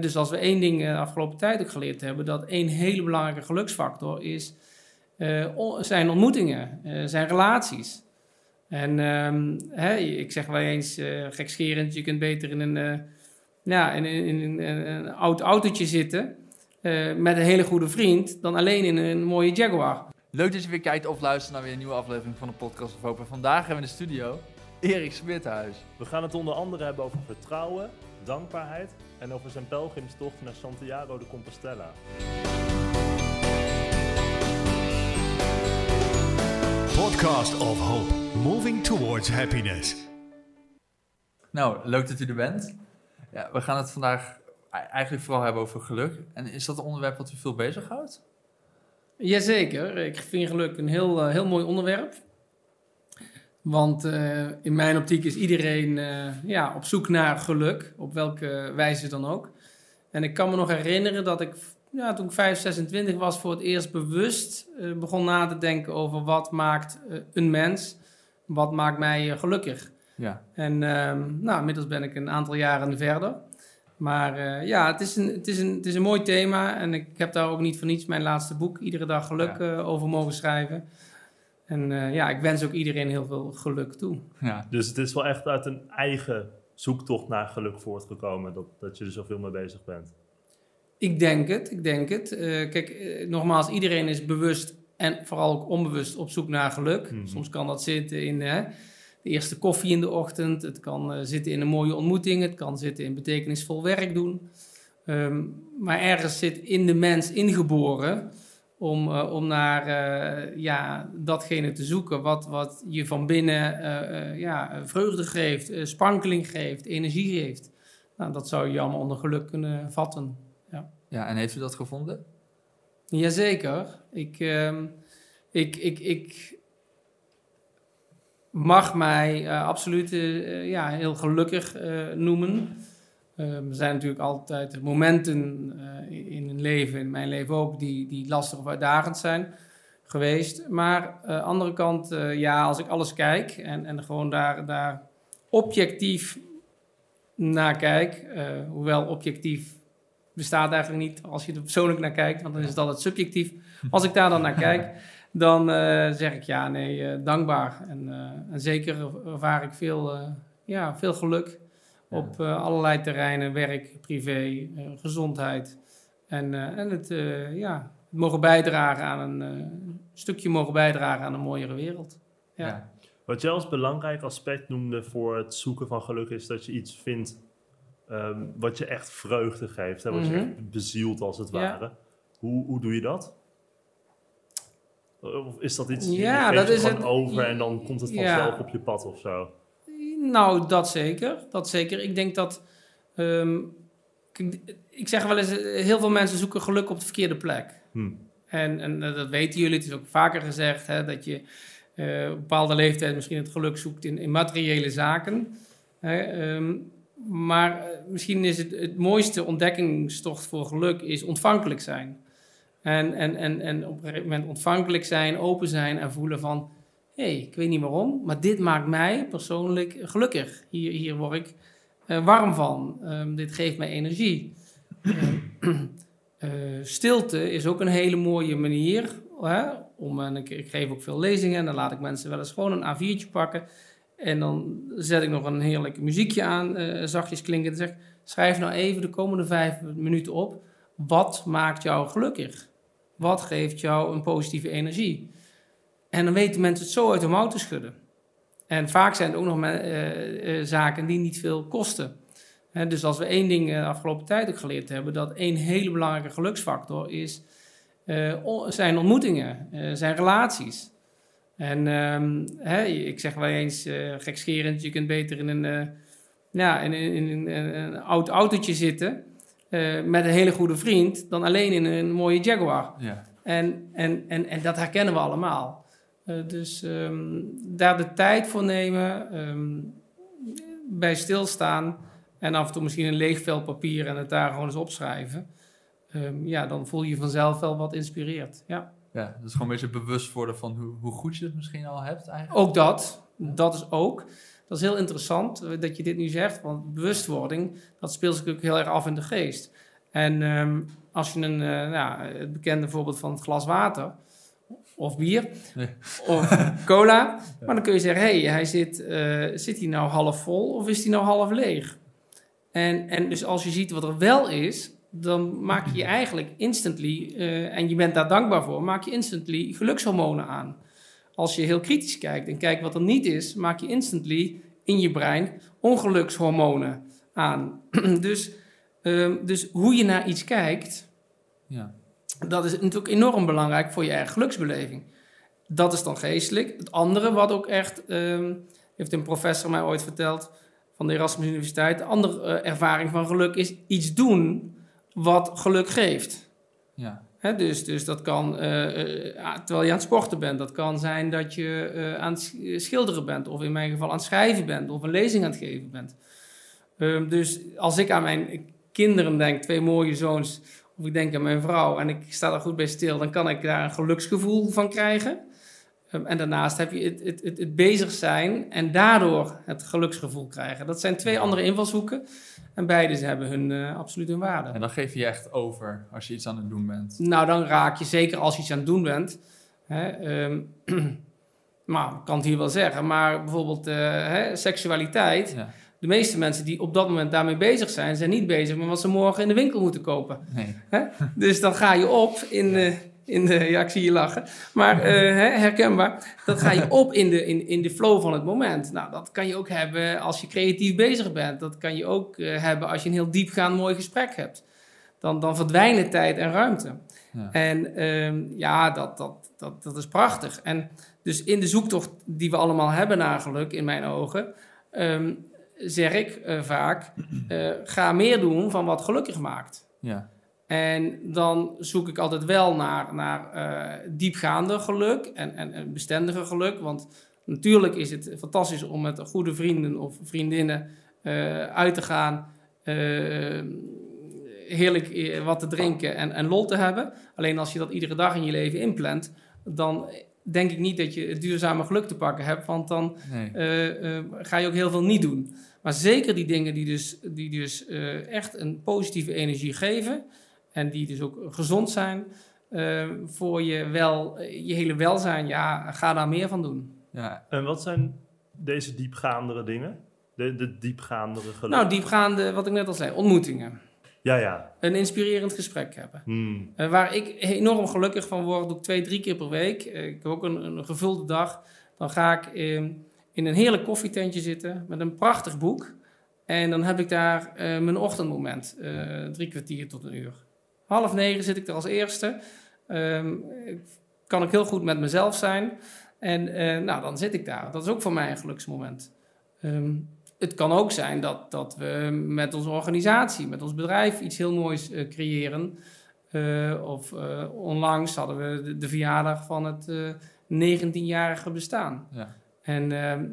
Dus als we één ding de afgelopen tijd ook geleerd hebben, dat één hele belangrijke geluksfactor is, zijn ontmoetingen, zijn relaties. En ehm, hè, ik zeg wel eens uh, gekscherend, je kunt beter in een, ja, in, in, in, een oud autootje zitten met een hele goede vriend dan alleen in een mooie Jaguar. Leuk dat je weer kijkt of luistert naar weer een nieuwe aflevering van de podcast of Hoop. vandaag hebben we in de studio Erik Smithuis. We gaan het onder andere hebben over vertrouwen, dankbaarheid en over zijn pelgrimstocht naar Santiago de Compostela. Podcast of Hope, moving towards happiness. Nou, leuk dat u er bent. Ja, we gaan het vandaag eigenlijk vooral hebben over geluk. En is dat een onderwerp wat u veel bezighoudt? Jazeker, ik vind geluk een heel, eh, heel mooi onderwerp. Want uh, in mijn optiek is iedereen uh, ja, op zoek naar geluk, op welke wijze dan ook. En ik kan me nog herinneren dat ik ja, toen ik 5, 26 was voor het eerst bewust uh, begon na te denken over wat maakt een mens, wat maakt mij gelukkig. Ja. En ehm, nou, inmiddels ben ik een aantal jaren verder. Maar ja, het is, een, het, is een, het is een mooi thema. En ik heb daar ook niet voor niets mijn laatste boek, Iedere dag geluk, ja. over mogen schrijven. En uh, ja, ik wens ook iedereen heel veel geluk toe. Ja. Dus het is wel echt uit een eigen zoektocht naar geluk voortgekomen dat, dat je er zoveel mee bezig bent. Ik denk het, ik denk het. kijk, nogmaals, iedereen is bewust en vooral ook onbewust op zoek naar geluk. Mm -hmm. Soms kan dat zitten in de eerste koffie in de ochtend. Het kan zitten in een mooie ontmoeting. Het kan zitten in betekenisvol werk doen. Um, maar ergens zit in de mens ingeboren om, uh, om naar uh, ja, datgene te zoeken wat, wat je van binnen ja, vreugde geeft, sprankeling geeft, energie geeft. Nou, dat zou je allemaal onder geluk kunnen vatten. Ja, ja en heeft u dat gevonden? Jazeker. Ik, ik, ik, ik, mag mij absoluut ja, heel gelukkig noemen. Er zijn natuurlijk altijd momenten in een leven, in mijn leven ook, die, die lastig of uitdagend zijn geweest. Maar aan de andere kant, ja, als ik alles kijk en, en gewoon daar, daar objectief naar kijk, hoewel objectief bestaat eigenlijk niet als je er persoonlijk naar kijkt, want dan is het altijd subjectief. Als ik daar dan naar kijk dan zeg ik ja, nee, dankbaar. En, en, zeker ervaar ik veel, ja, veel geluk op ja. allerlei terreinen, werk, privé, gezondheid. En, en het, ja, het mogen bijdragen aan een stukje mogen bijdragen aan een mooiere wereld. Ja. ja. Wat jij als belangrijk aspect noemde voor het zoeken van geluk is dat je iets vindt um, wat je echt vreugde geeft, hè, wat mm -hmm. je echt bezielt als het ware. Hoe, hoe doe je dat? Of is dat iets ja, dat is het, over en dan komt het vanzelf ja. op je pad of zo? Nou, dat zeker. Dat zeker. Ik denk dat... Um, ik zeg wel eens, heel veel mensen zoeken geluk op de verkeerde plek. Hmm. En, en dat weten jullie, het is ook vaker gezegd, hè, dat je uh, op een bepaalde leeftijd misschien het geluk zoekt in, in materiële zaken. Hè, um, maar uh, misschien is het, het mooiste ontdekkingstocht voor geluk is ontvankelijk zijn. En, en, en, en op een gegeven moment ontvankelijk zijn, open zijn en voelen van... hey, ik weet niet waarom, maar dit maakt mij persoonlijk gelukkig. Hier, hier word ik uh, warm van. Um, dit geeft mij energie. uh, stilte is ook een hele mooie manier. Hè, om, en ik, ik, geef ook veel lezingen en dan laat ik mensen wel eens gewoon een A4'tje pakken. En dan zet ik nog een heerlijk muziekje aan, uh, zachtjes klinken. En zeg schrijf nou even de komende vijf minuten op. Wat maakt jou gelukkig? Wat geeft jou een positieve energie? En dan weten mensen het zo uit de mouw te schudden. En vaak zijn het ook nog uh, uh, zaken die niet veel kosten. He, dus als we één ding de afgelopen tijd ook geleerd hebben, dat één hele belangrijke geluksfactor is, zijn ontmoetingen, zijn relaties. En um, hè, ik zeg wel eens gekscherend, je kunt beter in een, ja, in, in, in, in een oud autootje zitten uh, met een hele goede vriend dan alleen in een mooie Jaguar. Ja. En, en, en, en dat herkennen we allemaal. Uh, dus um, daar de tijd voor nemen, um, bij stilstaan en af en toe misschien een leeg vel papier en het daar gewoon eens opschrijven. Um, ja, dan voel je vanzelf wel wat inspireert. Ja. Ja, dus gewoon een beetje bewust worden van hoe, hoe goed je het misschien al hebt eigenlijk. Ook dat, dat is ook. dat is heel interessant eh, dat je dit nu zegt, want bewustwording, dat speelt zich natuurlijk heel erg af in de geest. En ehm, als je een, eh, nou, het bekende voorbeeld van het glas water, of bier, Nee. of cola, maar dan kun je zeggen, hé, hey, hij zit, eh, zit hij nou half vol of is hij nou half leeg? En, en dus als je ziet wat er wel is, dan maak je je eigenlijk instantly, eh, en je bent daar dankbaar voor, maak je instantly gelukshormonen aan. Als je heel kritisch kijkt en kijkt wat er niet is, maak je instantly in je brein ongelukshormonen aan. dus, ehm, dus hoe je naar iets kijkt, Ja. Dat is natuurlijk enorm belangrijk voor je eigen geluksbeleving. Dat is dan geestelijk. Het andere, wat ook echt, ehm, heeft een professor mij ooit verteld van de Erasmus Universiteit, de andere eh, ervaring van geluk is iets doen wat geluk geeft. Ja. Dus, dus dat kan, eh, eh, ah, terwijl je aan het sporten bent, dat kan zijn dat je aan het sch- schilderen bent, of in mijn geval aan het schrijven bent, of een lezing aan het geven bent. Ehm, dus als ik aan mijn kinderen denk, twee mooie zoons, of ik denk aan mijn vrouw en ik sta er goed bij stil, dan kan ik daar een geluksgevoel van krijgen. Ehm, en daarnaast heb je het, het, het, het bezig zijn en daardoor het geluksgevoel krijgen. Dat zijn twee andere invalshoeken en beide hebben hun, eh, absoluut hun waarde. En dan geef je je echt over als je iets aan het doen bent. Nou, dan raak je zeker als je iets aan het doen bent. Hè, ehm, maar ik kan het hier wel zeggen, maar bijvoorbeeld eh, hè, seksualiteit. Ja. De meeste mensen die op dat moment daarmee bezig zijn, zijn niet bezig met wat ze morgen in de winkel moeten kopen. Nee. Hè? Dus dan ga je op in de, in de ja, ik zie je lachen, maar eh, herkenbaar. Dan ga je op in de, in, in de flow van het moment. Nou, dat kan je ook hebben als je creatief bezig bent. Dat kan je ook eh, hebben als je een heel diepgaand mooi gesprek hebt. Dan, dan verdwijnen tijd en ruimte. Ja. En ehm, ja, dat, dat, dat, dat is prachtig. En dus in de zoektocht die we allemaal hebben naar geluk, in mijn ogen, ehm, zeg ik eh, vaak: eh, ga meer doen van wat gelukkig maakt. Ja. En dan zoek ik altijd wel naar, naar eh, diepgaande geluk en, en, en bestendige geluk. Want natuurlijk is het fantastisch om met goede vrienden of vriendinnen uit te gaan. heerlijk wat te drinken en, en lol te hebben. Alleen als je dat iedere dag in je leven inplant, dan denk ik niet dat je het duurzame geluk te pakken hebt. Want dan Nee. eh, eh, ga je ook heel veel niet doen. Maar zeker die dingen die dus, die dus eh, echt een positieve energie geven en die dus ook gezond zijn eh, voor je, wel, je hele welzijn, ja, ga daar meer van doen. Ja. En wat zijn deze diepgaandere dingen? De, de diepgaandere geluk? Nou, diepgaande, wat ik net al zei, ontmoetingen. Ja, ja. Een inspirerend gesprek hebben. Hmm. Eh, waar ik enorm gelukkig van word, doe ik twee, drie keer per week. Eh, ik heb ook een, een gevulde dag. Dan ga ik eh, in een heerlijk koffietentje zitten met een prachtig boek. En dan heb ik daar eh, mijn ochtendmoment, drie kwartier tot een uur. Half negen zit ik er als eerste. Ehm, kan ik heel goed met mezelf zijn. En nou, dan zit ik daar. Dat is ook voor mij een geluksmoment. Ehm, het kan ook zijn dat, dat we met onze organisatie, met ons bedrijf iets heel moois eh, creëren. Eh, of eh, onlangs hadden we de, de verjaardag van het eh 19-jarige bestaan. Ja. En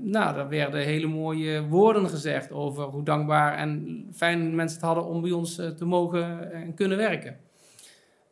nou, daar werden hele mooie woorden gezegd over hoe dankbaar en fijn mensen het hadden om bij ons te mogen en kunnen werken.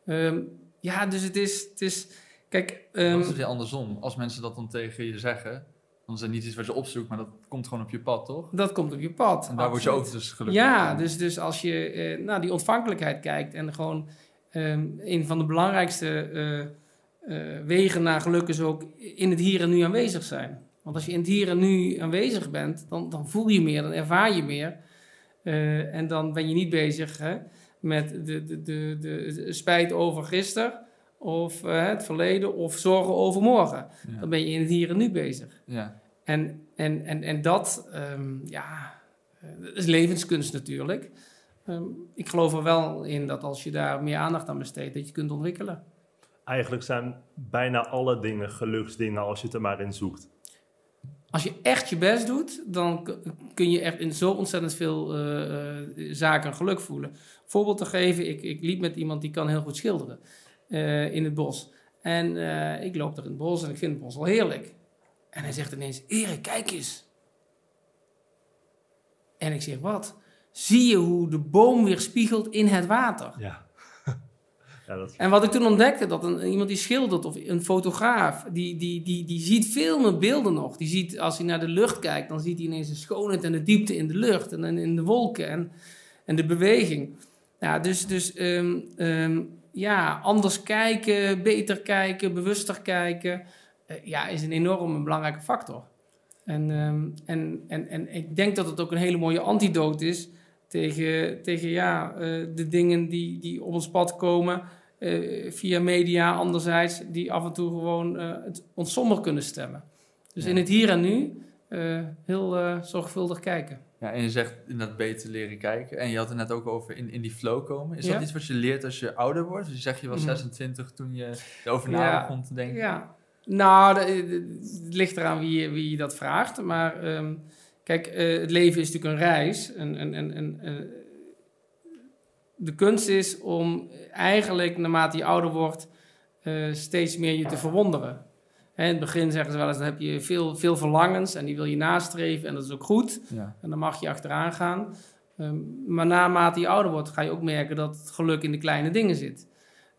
Ehm, ja, dus het is, het is kijk, ehm, Dan is het weer andersom. Als mensen dat dan tegen je zeggen, is het niet iets wat je opzoekt, maar dat komt gewoon op je pad, toch? dat komt op je pad. En daar word je ook dus gelukkig Ja, dus, dus als je eh, naar die ontvankelijkheid kijkt en gewoon ehm, een van de belangrijkste eh, eh, wegen naar geluk is ook in het hier en nu aanwezig zijn. Want als je in het hier en nu aanwezig bent, dan, dan voel je meer, dan ervaar je meer. En dan ben je niet bezig hè, met de, de, de, de spijt over gisteren of eh, het verleden of zorgen over morgen. Ja. Dan ben je in het hier en nu bezig. Ja. En, en, en, en dat, ehm, ja, eh, dat is levenskunst natuurlijk. Ehm, ik geloof er wel in dat als je daar meer aandacht aan besteedt, dat je kunt ontwikkelen. Eigenlijk zijn bijna alle dingen geluksdingen als je het er maar in zoekt. Als je echt je best doet, dan kun je echt in zo ontzettend veel eh, zaken geluk voelen. Voorbeeld te geven, ik, ik liep met iemand die kan heel goed schilderen eh, in het bos. En eh, ik loop er in het bos en ik vind het bos al heerlijk. En hij zegt ineens, Erik, kijk eens. En ik zeg, wat? Zie je hoe de boom weer spiegelt in het water? Ja. Ja, dat, En wat ik toen ontdekte, dat een, iemand die schildert of een fotograaf, die, die, die, die ziet veel meer beelden nog. Die ziet, als hij naar de lucht kijkt, dan ziet hij ineens de schoonheid en de diepte in de lucht en in- in de wolken en, en de beweging. Ja, dus, dus ehm, ehm, ja, anders kijken, beter kijken, bewuster kijken, eh, ja, is een enorme belangrijke factor. En, ehm, en, en, en ik denk dat het ook een hele mooie antidoot is tegen, tegen ja, eh, de dingen die, die op ons pad komen eh, via media anderzijds, die af en toe gewoon het, ons somber kunnen stemmen. Dus Ja. in het hier en nu eh, heel eh, zorgvuldig kijken. Ja, en je zegt inderdaad beter leren kijken. En je had het net ook over in, in die flow komen. Is Ja. dat iets wat je leert als je ouder wordt? Dus je zegt je was Mhm. 26 toen je erover na Ja. begon te denken. Ja, nou, het ligt eraan wie, je- wie dat vraagt. Maar ehm, kijk, eh, het leven is natuurlijk een reis. En, en, en, en, de kunst is om eigenlijk, naarmate je ouder wordt, steeds meer je te verwonderen. In het begin zeggen ze wel eens, dan heb je veel, veel verlangens en die wil je nastreven en dat is ook goed. Ja. En dan mag je achteraan gaan. Ehm, maar naarmate je ouder wordt, ga je ook merken dat het geluk in de kleine dingen zit.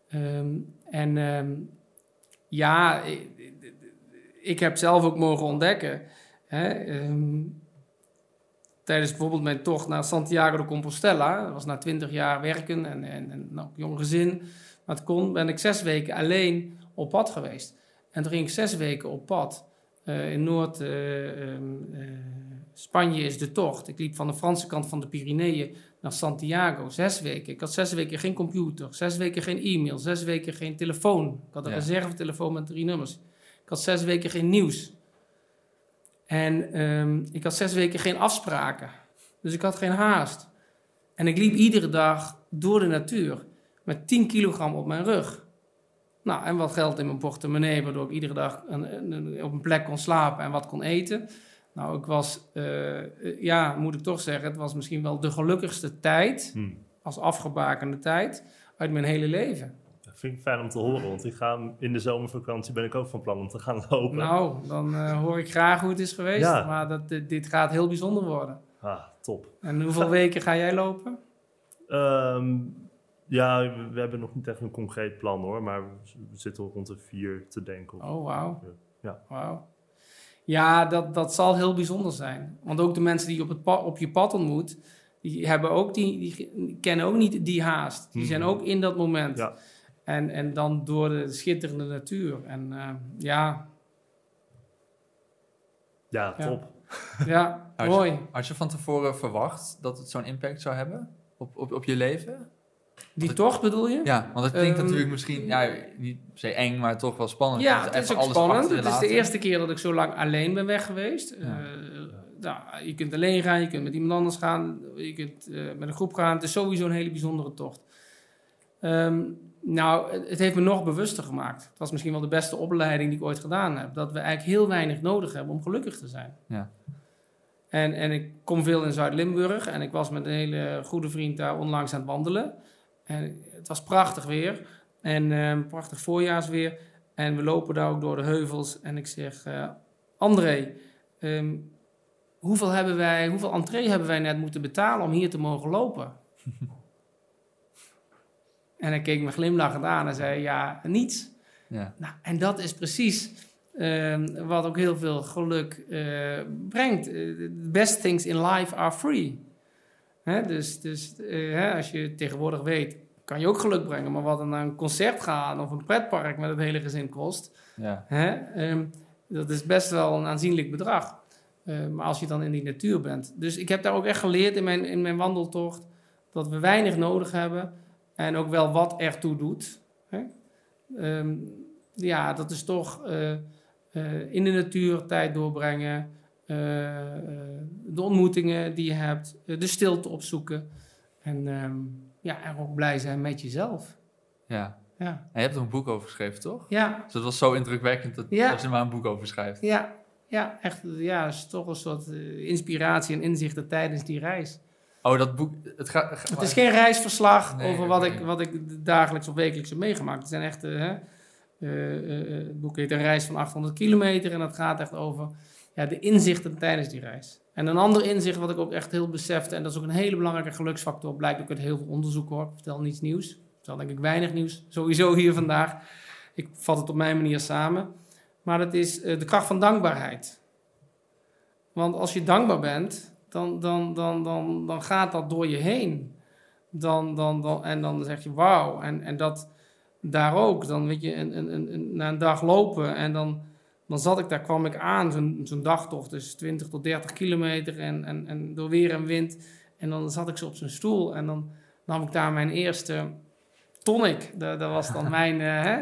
Ehm, en ehm, ja, ik, ik heb zelf ook mogen ontdekken. Hè, tijdens bijvoorbeeld mijn tocht naar Santiago de Compostela. Dat was na twintig jaar werken en, en, en nou, jong gezin. Maar het kon, ben ik zes weken alleen op pad geweest. En toen ging ik zes weken op pad. Eh, in Noord... eh, ehm, eh, Spanje is de tocht. Ik liep van de Franse kant van de Pyreneeën naar Santiago. Zes weken. Ik had zes weken geen computer. Zes weken geen e-mail. Zes weken geen telefoon. Ik had een Ja. reservetelefoon met drie nummers. Ik had zes weken geen nieuws. En ehm, ik had zes weken geen afspraken. Dus ik had geen haast. En ik liep iedere dag door de natuur met 10 kilogram op mijn rug. Nou, en wat geld in mijn portemonnee, waardoor ik iedere dag een- op een plek kon slapen en wat kon eten. Nou, ik was, eh, ja, moet ik toch zeggen, het was misschien wel de gelukkigste tijd, hm. als afgebakende tijd, uit mijn hele leven. Dat vind ik fijn om te horen, want ik ga in de zomervakantie ben ik ook van plan om te gaan lopen. Nou, dan eh, hoor ik graag hoe het is geweest, Ja. maar dat, dit, dit gaat heel bijzonder worden. Ah, top. En hoeveel weken ga jij lopen? Ehm, ja, we, we hebben nog niet echt een concreet plan hoor, maar we, zitten rond de vier te denken. Oh, wauw. Ja. Wauw. Ja, dat, dat zal heel bijzonder zijn. Want ook de mensen die je op, het pa- op je pad ontmoet, die, hebben ook die, die kennen ook niet die haast. Die zijn Mhm. ook in dat moment. Ja. En, en dan door de schitterende natuur. En eh, ja, Ja, Ja. top. ja Had je- mooi. Had je van tevoren verwacht dat het zo'n impact zou hebben op, op, op je leven? Die tocht bedoel je? Ja, want het klinkt Ehm, natuurlijk misschien ja, niet per se eng, maar toch wel spannend. Ja, het is ook alles spannend. Het is de eerste keer dat ik zo lang alleen ben weg geweest. Ja. Eh, nou, je kunt alleen gaan, je kunt met iemand anders gaan, je kunt eh, met een groep gaan. Het is sowieso een hele bijzondere tocht. Ehm, nou, het, het heeft me nog bewuster gemaakt. Het was misschien wel de beste opleiding die ik ooit gedaan heb. Dat we eigenlijk heel weinig nodig hebben om gelukkig te zijn. Ja. En, en ik kom veel in Zuid-Limburg en ik was met een hele goede vriend daar onlangs aan het wandelen. En het was prachtig weer en ehm, prachtig voorjaarsweer. En we lopen daar ook door de heuvels en ik zeg, eh, André, ehm, hoeveel, hebben wij, hoeveel entree hebben wij net moeten betalen om hier te mogen lopen? en hij keek me glimlachend aan en zei, ja, niets. Ja. Nou, en dat is precies ehm, wat ook heel veel geluk eh, brengt. Eh, The best things in life are free. Hè, dus dus eh, hè, als je tegenwoordig weet, kan je ook geluk brengen. Maar wat er naar een concert gaan of een pretpark met het hele gezin kost, Ja. hè, ehm, dat is best wel een aanzienlijk bedrag. Eh, maar als je dan in die natuur bent. Dus ik heb daar ook echt geleerd in mijn, in mijn wandeltocht dat we weinig nodig hebben en ook wel wat ertoe doet. Hè? Ehm, ja, dat is toch eh, in de natuur tijd doorbrengen, eh, eh, de ontmoetingen die je hebt, eh, de stilte opzoeken en ehm, ja, en ook blij zijn met jezelf. ja. Ja, En je hebt er een boek over geschreven, toch? ja, Dus het was zo indrukwekkend dat, Ja. dat je er maar een boek over schrijft. ja, ja echt. Ja, is toch een soort inspiratie en inzichten tijdens die reis. Oh, dat boek, het gaat... Het is geen reisverslag Nee, over wat, ik, wat ik dagelijks of wekelijks heb meegemaakt. Het zijn echt, hè, het boek heet Een reis van 800 kilometer en dat gaat echt over ja, de inzichten tijdens die reis. En een ander inzicht wat ik ook echt heel besefte, en dat is ook een hele belangrijke geluksfactor, blijkt ook uit heel veel onderzoek hoor, ik vertel niets nieuws. wel denk ik weinig nieuws, sowieso hier vandaag. Ik vat het op mijn manier samen. Maar dat is eh, de kracht van dankbaarheid. Want als je dankbaar bent, dan, dan, dan, dan, dan gaat dat door je heen. Dan, dan, dan, en dan zeg je wauw. En, en dat daar ook. Dan weet je, een, een, een, na een dag lopen en dan, dan zat ik daar, kwam ik aan, zo'n zo'n dagtocht, dus 20 tot 30 kilometer en, en, en door weer en wind. En dan zat ik zo op zijn stoel en dan nam ik daar mijn eerste tonic. Dat, dat was dan mijn, eh, hè?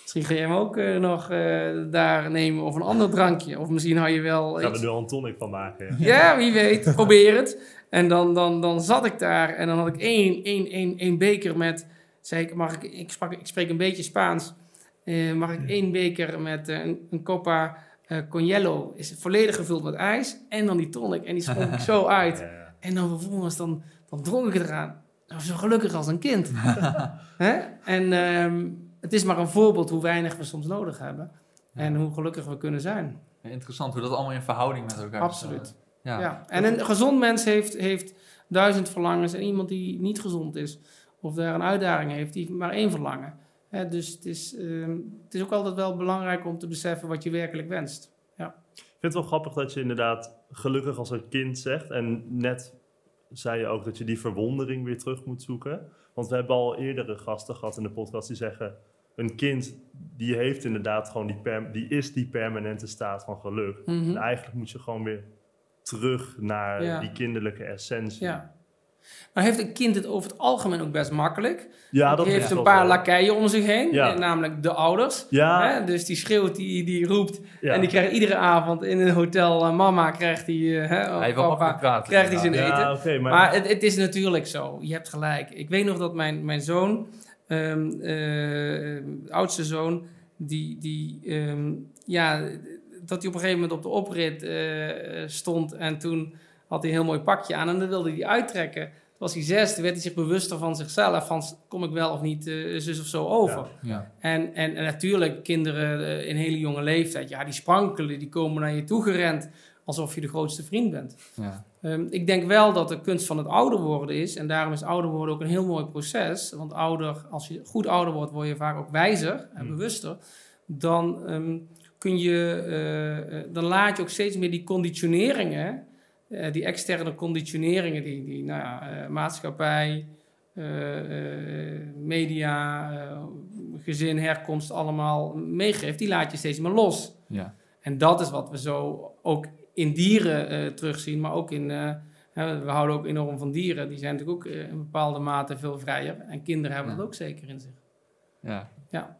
Misschien ga je hem ook eh, nog eh, daar nemen of een ander drankje. Of misschien hou je wel Gaan we iets- nu al een tonic van maken. Ja. ja, wie weet. Probeer het. En dan, dan, dan zat ik daar en dan had ik één, één, één, één beker met... Zei ik, mag ik, ik, sprak, ik spreek een beetje Spaans. Eh, mag ik één beker met eh, een, een copa eh Coniello? Is volledig gevuld met ijs. En dan die tonic. En die schonk ik zo uit. Ja, ja. En dan vervolgens dan, dan dronk ik eraan. Was zo gelukkig als een kind. Hè? En ehm, het is maar een voorbeeld hoe weinig we soms nodig hebben. En hoe gelukkig we kunnen zijn. Interessant hoe dat allemaal in verhouding met elkaar Absoluut. Ja. En een gezond mens heeft, heeft duizend verlangens. En iemand die niet gezond is, of daar een uitdaging heeft, die heeft maar één verlangen. Hè, dus het is, ehm, het is ook altijd wel belangrijk om te beseffen wat je werkelijk wenst. Ik vind het wel grappig dat je inderdaad gelukkig als een kind zegt. En net zei je ook dat je die verwondering weer terug moet zoeken. Want we hebben al eerdere gasten gehad in de podcast die zeggen... een kind die heeft inderdaad gewoon die, per, die is die permanente staat van geluk. Mhm. En eigenlijk moet je gewoon weer terug naar Ja. die kinderlijke essentie. Ja. Maar heeft een kind het over het algemeen ook best makkelijk? Ja, dat die heeft een paar lakeien om zich heen, Ja. eh, namelijk de ouders. Ja, Hè? Dus die schreeuwt, die, die roept. ja. En die krijgt iedere avond in een hotel, eh, mama krijgt die, eh, hè, Hij papa, praten. krijgt hij zijn eten. ja oké, maar, Maar het, het is natuurlijk zo. Je hebt gelijk. Ik weet nog dat mijn, mijn zoon, ehm, eh, oudste zoon, die, die ehm, ja, dat hij op een gegeven moment op de oprit eh, stond en toen had hij een heel mooi pakje aan en dan wilde hij uittrekken. Toen was hij zes, toen werd hij zich bewuster van zichzelf, van kom ik wel of niet eh, zus of zo over. Ja. Ja. En, en, en natuurlijk, kinderen eh, in hele jonge leeftijd, ja, die sprankelen, die komen naar je toe gerend alsof je de grootste vriend bent. Ja. Ehm, ik denk wel dat de kunst van het ouder worden is. En daarom is ouder worden ook een heel mooi proces. Want ouder, als je goed ouder wordt, word je vaak ook wijzer en Mm. bewuster. Dan ehm, kun je, eh, dan laat je ook steeds meer die conditioneringen, eh, die externe conditioneringen, die, die nou ja, eh, maatschappij, eh, media, gezin, herkomst allemaal meegeeft, die laat je steeds meer los. Ja. En dat is wat we zo ook in dieren terugzien, maar ook in. we houden ook enorm van dieren. Die zijn natuurlijk ook in bepaalde mate veel vrijer. En kinderen hebben Ja. dat ook zeker in zich. Ja. Ja.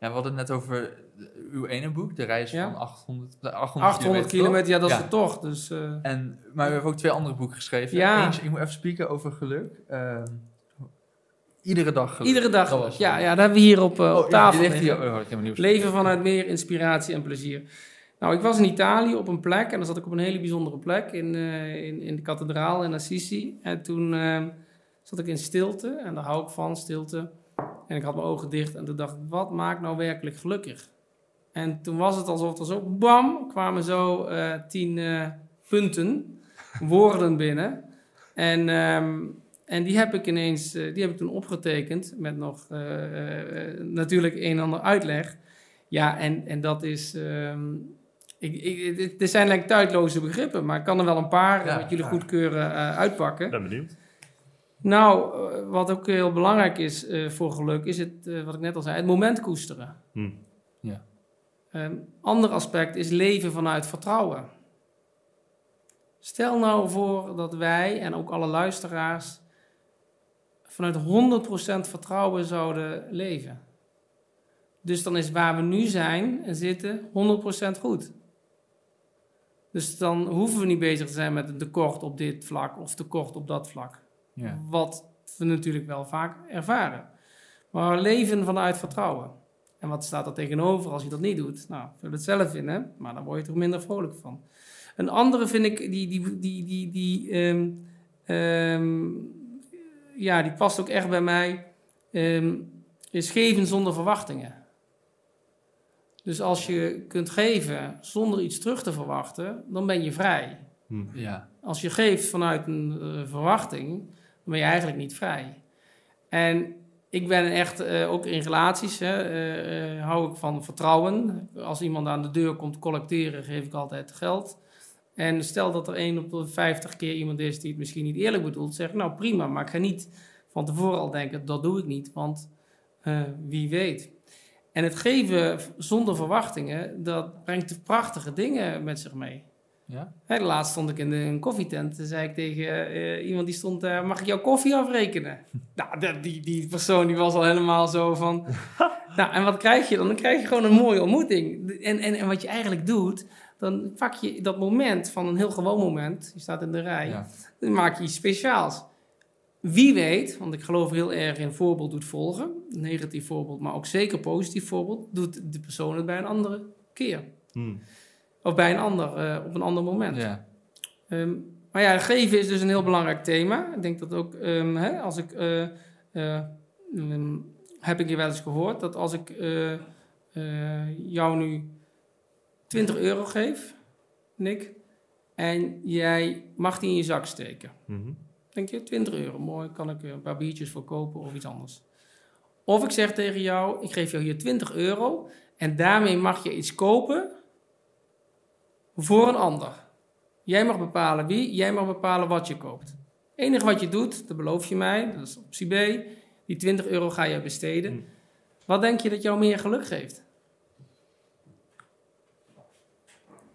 Ja, we hadden het net over uw ene boek, de reis Ja. van 800, de 800, 800 toch? kilometer, ja, dat is de tocht. Dus eh, En, maar u heeft ook twee andere boeken geschreven. Ja. Eentje, ik moet even spreken over geluk. Ehm, iedere dag geluk. iedere dag. Ja, ja, dat hebben we hier op, eh, Oh, op tafel. hier. Oh, ik Leven vanuit meer inspiratie en plezier. Nou, ik was in Italië op een plek en dan zat ik op een hele bijzondere plek in, eh, in, in de kathedraal in Assisi. En toen eh, zat ik in stilte en daar hou ik van, stilte. En ik had mijn ogen dicht en toen dacht ik, wat maakt nou werkelijk gelukkig? En toen was het alsof er zo, bam, kwamen zo eh, tien eh, punten, woorden binnen. En, ehm, en die heb ik ineens, eh, die heb ik toen opgetekend met nog natuurlijk een en ander uitleg. Ja, en, en dat is. ehm, ik, ik, het- er zijn like tijdloze begrippen, maar ik kan er wel een paar, Ja, wat jullie ja. goedkeuren, eh, uitpakken. Ben benieuwd. Nou, wat ook heel belangrijk is eh, voor geluk, is het, eh, wat ik net al zei, het moment koesteren. Hm. Een ander aspect is leven vanuit vertrouwen. Stel nou voor dat wij en ook alle luisteraars vanuit 100% vertrouwen zouden leven. Dus dan is waar we nu zijn en zitten 100% goed. Dus dan hoeven we niet bezig te zijn met een tekort op dit vlak of tekort op dat vlak. Ja. Wat we natuurlijk wel vaak ervaren. Maar leven vanuit vertrouwen. En wat staat er tegenover als je dat niet doet? Nou, vul het zelf in, hè? maar dan word je er minder vrolijk van. Een andere vind ik, die, die, die, die, die, ehm, ehm, ja, die past ook echt bij mij, ehm, is geven zonder verwachtingen. Dus als je kunt geven zonder iets terug te verwachten, dan ben je vrij. Hm. Ja. Als je geeft vanuit een eh, verwachting, dan ben je eigenlijk niet vrij. En ik ben echt, eh, ook in relaties, hè, eh, eh, hou ik van vertrouwen. Als iemand aan de deur komt collecteren, geef ik altijd geld. En stel dat er één op de 50 keer iemand is die het misschien niet eerlijk bedoelt, zeg nou prima, maar ik ga niet van tevoren al denken, dat doe ik niet, want wie weet. En het geven zonder verwachtingen, dat brengt prachtige dingen met zich mee. Ja? Hè, laatst stond ik in de, een koffietent. Toen zei ik tegen eh, iemand die stond daar: Mag ik jouw koffie afrekenen? nou, die, die persoon die was al helemaal zo van. nou, en wat krijg je dan? Dan krijg je gewoon een mooie ontmoeting. En, en, en wat je eigenlijk doet, dan pak je dat moment van een heel gewoon moment. Je staat in de rij. Ja. Dan maak je iets speciaals. Wie weet, want ik geloof heel erg in voorbeeld doet volgen. Negatief voorbeeld, maar ook zeker positief voorbeeld. Doet de persoon het bij een andere keer. Hmm. Of bij een ander, eh, op een ander moment. Ja. Ehm, maar ja, geven is dus een heel belangrijk thema. Ik denk dat ook, ehm, hè, als ik, eh, eh, ehm, heb ik je wel eens gehoord, dat als ik eh, eh, jou nu 20 euro geef, Nick, en jij mag die in je zak steken. Mhm. Denk je, 20 euro, mooi, kan ik er een paar biertjes voor kopen of iets anders. Of ik zeg tegen jou, ik geef jou hier 20 euro en daarmee mag je iets kopen voor een ander. Jij mag bepalen wie, jij mag bepalen wat je koopt. Het enige wat je doet, dat beloof je mij, dat is optie B, die 20 euro ga je besteden. Hmm. Wat denk je dat jou meer geluk geeft?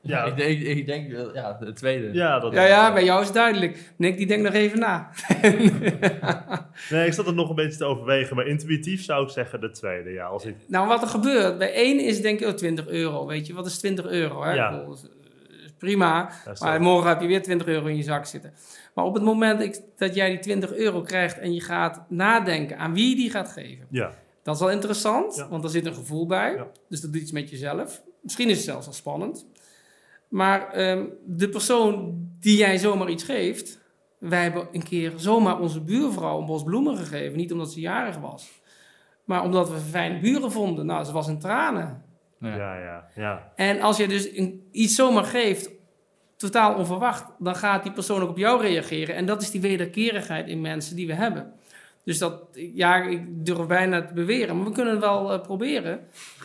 Ja. Ik, denk, ik denk, wel- ja, de tweede. Ja, dat Ja, ja, bij jou is het duidelijk. Nick, die denkt nog even na. Nee, ik zat het nog een beetje te overwegen, maar intuïtief zou ik zeggen de tweede. Ja, als ik... Nou, wat er gebeurt, bij één is denk ik oh, 20 euro, weet je. Wat is 20 euro? Hè? Ja. Ik bedoel, is- is prima, maar morgen heb je weer 20 euro in je zak zitten. Maar op het moment dat jij die 20 euro krijgt en je gaat nadenken aan wie je die gaat geven, ja. dat is wel interessant, Ja. want er zit een gevoel bij. Ja. Dus dat doet iets met jezelf. Misschien is het zelfs wel spannend. Maar ehm, de persoon die jij zomaar iets geeft. Wij hebben een keer zomaar onze buurvrouw een bos bloemen gegeven. Niet omdat ze jarig was. Maar omdat we fijne buren vonden. Nou, ze was in tranen. Ja. Ja, ja, ja. En als je dus een- iets zomaar geeft, totaal onverwacht, dan gaat die persoon ook op jou reageren. En dat is die wederkerigheid in mensen die we hebben. Dus dat, ja, ik durf bijna te beweren, maar we kunnen het wel eh, proberen.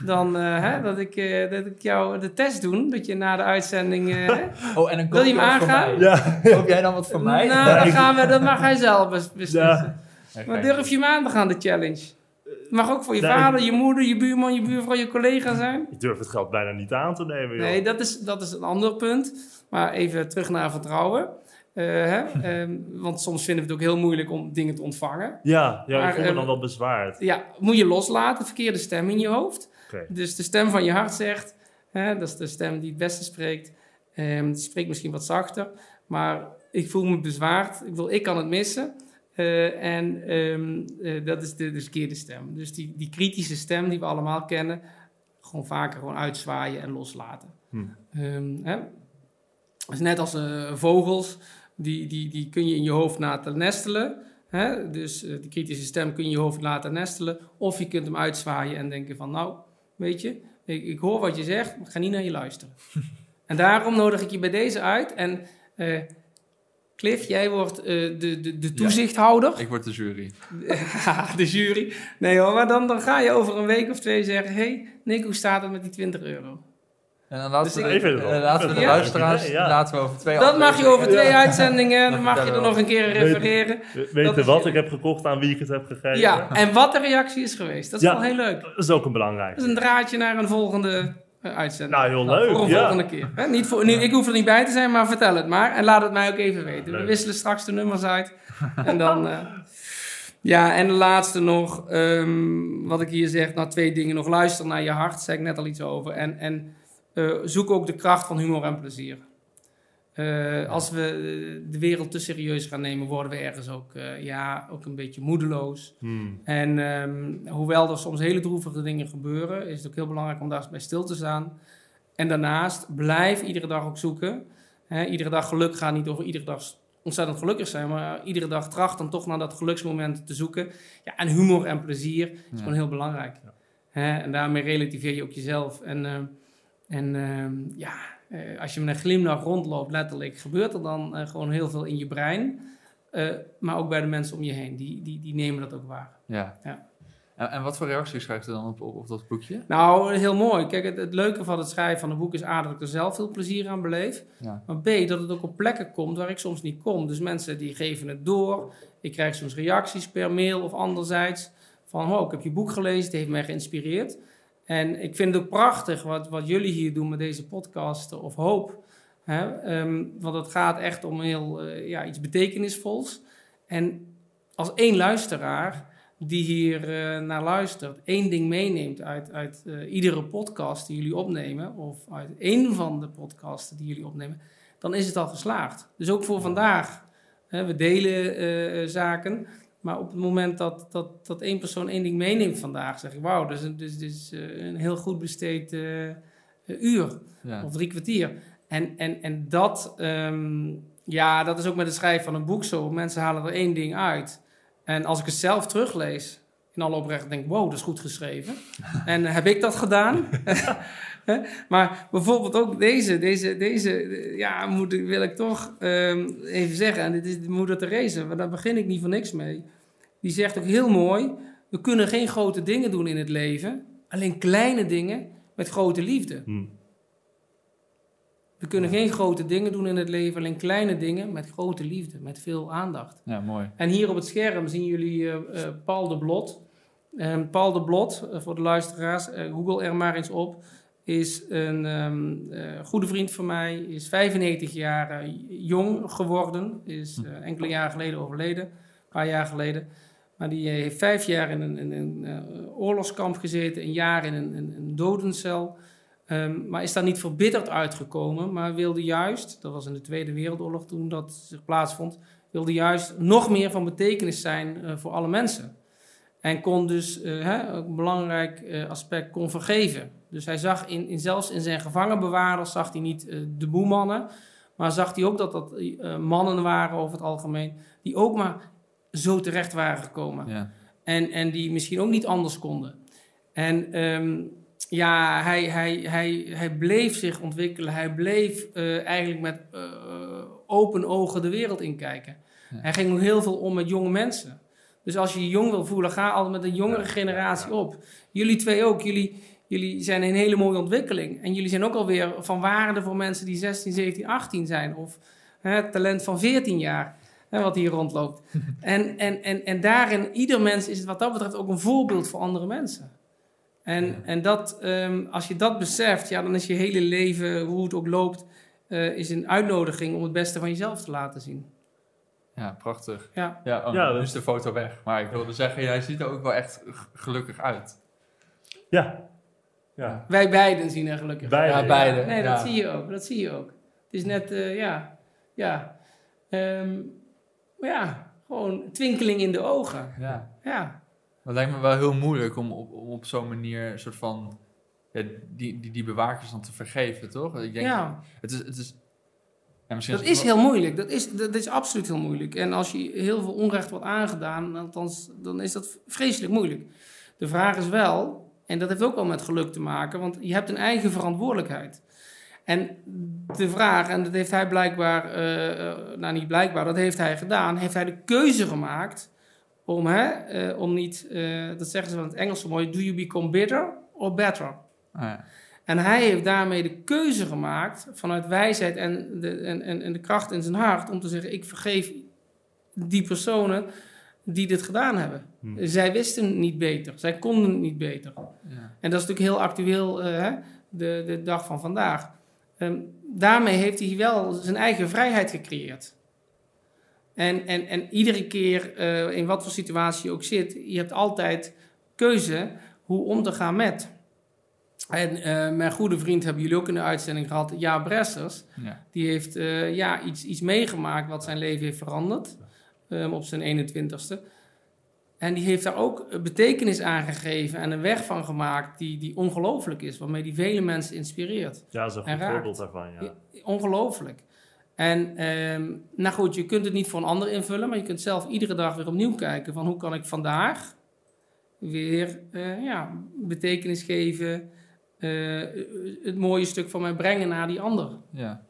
Dan eh, hè, dat, ik, eh, dat ik jou de test doe, dat je na de uitzending... eh, Oh, en dan Wil je aangaan? Ja, Koop jij dan wat voor mij? Nou, dan gaan we, dat mag hij zelf bes- beslissen. Ja, Maar durf je hem aan te gaan, de challenge? Het mag ook voor je Nee. vader, je moeder, je buurman, je buurvrouw, je collega zijn. ik durf het geld bijna niet aan te nemen, joh. Nee, dat is, dat is een ander punt. Maar even terug naar vertrouwen. Eh, hè? Ehm, want soms vinden we het ook heel moeilijk om dingen te ontvangen. Ja, ja Maar, ik voel me dan wel bezwaard. Ja, moet je loslaten, verkeerde stem in je hoofd. Dus de stem van je hart zegt, hè, dat is de stem die het beste spreekt. Ehm, die spreekt misschien wat zachter, maar ik voel me bezwaard. Ik, wil, ik kan het missen. Eh, en ehm, eh, dat is de, de verkeerde stem. Dus die, die kritische stem die we allemaal kennen, gewoon vaker gewoon uitzwaaien en loslaten. Hm. Ehm, hè? Is net als eh, vogels, die, die, die kun je in je hoofd laten nestelen. Hè? Dus die kritische stem kun je in je hoofd laten nestelen. Of je kunt hem uitzwaaien en denken van, nou, weet je, ik, ik hoor wat je zegt, maar ik ga niet naar je luisteren. en daarom nodig ik je bij deze uit. En Cliff, jij wordt eh, de, de, de toezichthouder. Ik word de jury. de jury. Nee hoor, maar dan, dan ga je over een week of twee zeggen... hey, Nick, hoe staat het met die 20 euro? En dan laten Dus we, ik- de, eh, laten we de Ja. luisteraars Ja. laten we over twee Dat mag je over twee Ja. uitzendingen, dan mag je er nog een keer refereren. We- Dat Weten is- wat ik heb gekocht, aan wie ik het heb gegeven. Ja, en wat de reactie is geweest. Dat is Ja. wel heel leuk. Dat is ook een belangrijk. Dat is een draadje naar een volgende eh, uitzending. Nou, heel voor leuk. een Ja. volgende keer. Hè? Niet voor, nu, ik hoef er niet bij te zijn, maar vertel het maar. En laat het mij ook even weten. We wisselen straks de nummers uit. en dan... eh, ja, en de laatste nog. ehm, wat ik hier zeg. Nou, twee dingen nog. Luister naar je hart. Daar zei ik net al iets over. En, en eh, zoek ook de kracht van humor en plezier. Eh, als we eh, de wereld te serieus gaan nemen, worden we ergens ook, eh, ja, ook een beetje moedeloos. Hmm. En ehm, hoewel er soms hele droevige dingen gebeuren, is het ook heel belangrijk om daar bij stil te staan. En daarnaast, blijf iedere dag ook zoeken. Iedere dag geluk gaat niet over iedere dag ontzettend gelukkig zijn, maar iedere dag tracht dan toch naar dat geluksmoment te zoeken. Ja, en humor en plezier is Ja. gewoon heel belangrijk. Ja. En daarmee relativeer je ook jezelf. En, ehm, en ehm, ja, eh, als je met een glimlach rondloopt, letterlijk, gebeurt er dan eh, gewoon heel veel in je brein. Eh, maar ook bij de mensen om je heen, die, die, die nemen dat ook waar. Ja. Ja. En, en wat voor reacties krijgt u dan op, op, op dat boekje? Nou, heel mooi. Kijk, het, het leuke van het schrijven van een boek is A, dat ik er zelf veel plezier aan beleef. Ja. Maar B, dat het ook op plekken komt waar ik soms niet kom. Dus mensen die geven het door. Ik krijg soms reacties per mail of anderzijds. Van, oh, ik heb je boek gelezen, het heeft mij geïnspireerd. En ik vind het ook prachtig wat, wat jullie hier doen met deze podcast of hoop. Hè? Ehm, want het gaat echt om heel, eh, ja, iets betekenisvols. En als één luisteraar die hier eh, naar luistert, één ding meeneemt uit, uit eh, iedere podcast die jullie opnemen, of uit één van de podcasten die jullie opnemen, dan is het al geslaagd. Dus ook voor vandaag. Hè, we delen zaken, maar op het moment dat, dat, dat één persoon één ding meeneemt vandaag, zeg ik, wauw, dat is, een, dus, dus, eh, een heel goed besteed eh, eh, uur Ja. of drie kwartier. En, en, en dat, ehm, ja, dat is ook met het schrijven van een boek zo. Mensen halen er één ding uit. En als ik het zelf teruglees, in alle oprecht denk ik, wow, dat is goed geschreven. en heb ik dat gedaan? Hè? maar bijvoorbeeld ook deze, deze, deze ja, moet, wil ik toch ehm, even zeggen. En dit is de moeder Therese, maar daar begin ik niet voor niks mee. Die zegt ook heel mooi, we kunnen geen grote dingen doen in het leven. Alleen kleine dingen met grote liefde. Hm. We kunnen geen grote dingen doen in het leven, alleen kleine dingen met grote liefde, met veel aandacht. ja, mooi. En hier op het scherm zien jullie eh, eh, Paul de Blot. En Paul de Blot, eh, voor de luisteraars, google er maar eens op, is een ehm, eh, goede vriend van mij, is 95 jaar eh, jong geworden, is eh, enkele jaren geleden overleden, een paar jaar geleden. Maar die heeft vijf jaar in een, in een oorlogskamp gezeten, een jaar in een, een, een dodencel. Ehm, maar is daar niet verbitterd uitgekomen, maar wilde juist, dat was in de Tweede Wereldoorlog toen dat zich plaatsvond, wilde juist nog meer van betekenis zijn voor alle mensen. En kon dus, hè, een belangrijk aspect, kon vergeven. Dus hij zag in, in, zelfs in zijn gevangenbewaarders, zag hij niet eh, de boemannen, maar zag hij ook dat dat eh, mannen waren over het algemeen, die ook maar zo terecht waren gekomen. Ja. En, en die misschien ook niet anders konden. En ehm, ja, hij, hij, hij, hij bleef zich ontwikkelen. Hij bleef eh, eigenlijk met open ogen de wereld inkijken. Ja. Hij ging ook heel veel om met jonge mensen. Dus als je je jong wil voelen, ga altijd met een jongere generatie op. Jullie twee ook. Jullie, jullie zijn een hele mooie ontwikkeling. En jullie zijn ook alweer van waarde voor mensen die 16, 17, 18 zijn. Of hè, het talent van 14 jaar, hè, wat hier rondloopt. en, en, en, en daarin, ieder mens is wat dat betreft ook een voorbeeld voor andere mensen. En, Ja. en dat, ehm, als je dat beseft, ja, dan is je hele leven, hoe het ook loopt, eh, is een uitnodiging om het beste van jezelf te laten zien. ja, prachtig. Ja. Ja, oh, Ja, nu dat- is de foto weg. Maar ik wilde zeggen, jij ziet er ook wel echt gelukkig uit. Ja. Ja. Wij beiden zien er gelukkig Beide, Ja, ja. beide. Nee, ja. dat zie je ook. Dat zie je ook. Het is net, eh, ja, ja. Ehm, ja, gewoon twinkeling in de ogen. Ja. Ja, Dat lijkt me wel heel moeilijk om op, om op zo'n manier een soort van ja, die, die, die bewakers dan te vergeven, toch? Ik denk, ja. het is, het is, ja, misschien dat is heel moeilijk. Dat is, dat is absoluut heel moeilijk. En als je heel veel onrecht wordt aangedaan, althans, dan is dat vreselijk moeilijk. De vraag is wel, en dat heeft ook wel met geluk te maken, want je hebt een eigen verantwoordelijkheid. En de vraag, en dat heeft hij blijkbaar, eh, eh, nou niet blijkbaar, dat heeft hij gedaan, heeft hij de keuze gemaakt om, hè, eh, om niet, dat zeggen ze van het Engels zo mooi, do you become bitter or better? Ah, ja. En hij heeft daarmee de keuze gemaakt vanuit wijsheid en de, en, en, en de kracht in zijn hart om te zeggen: Ik vergeef die personen die dit gedaan hebben. Hm. Zij wisten niet beter, zij konden het niet beter. Ja. En dat is natuurlijk heel actueel, eh, de, de dag van vandaag. Ehm, daarmee heeft hij wel zijn eigen vrijheid gecreëerd. En, en, en iedere keer, eh, in wat voor situatie je ook zit, je hebt altijd keuze hoe om te gaan met. En eh, mijn goede vriend hebben jullie ook in de uitzending gehad, Ja Bressers. Ja. Die heeft ja, iets, iets meegemaakt wat zijn leven heeft veranderd ehm, op zijn 21ste. En die heeft daar ook betekenis aan gegeven en een weg van gemaakt die, die ongelooflijk is, waarmee die vele mensen inspireert. Ja, dat is een En goed raakt. voorbeeld daarvan, ja. Ja. Ongelooflijk. En ehm, nou goed, je kunt het niet voor een ander invullen, maar je kunt zelf iedere dag weer opnieuw kijken van hoe kan ik vandaag weer eh, ja, betekenis geven, eh, het mooie stuk van mij brengen naar die ander. Ja.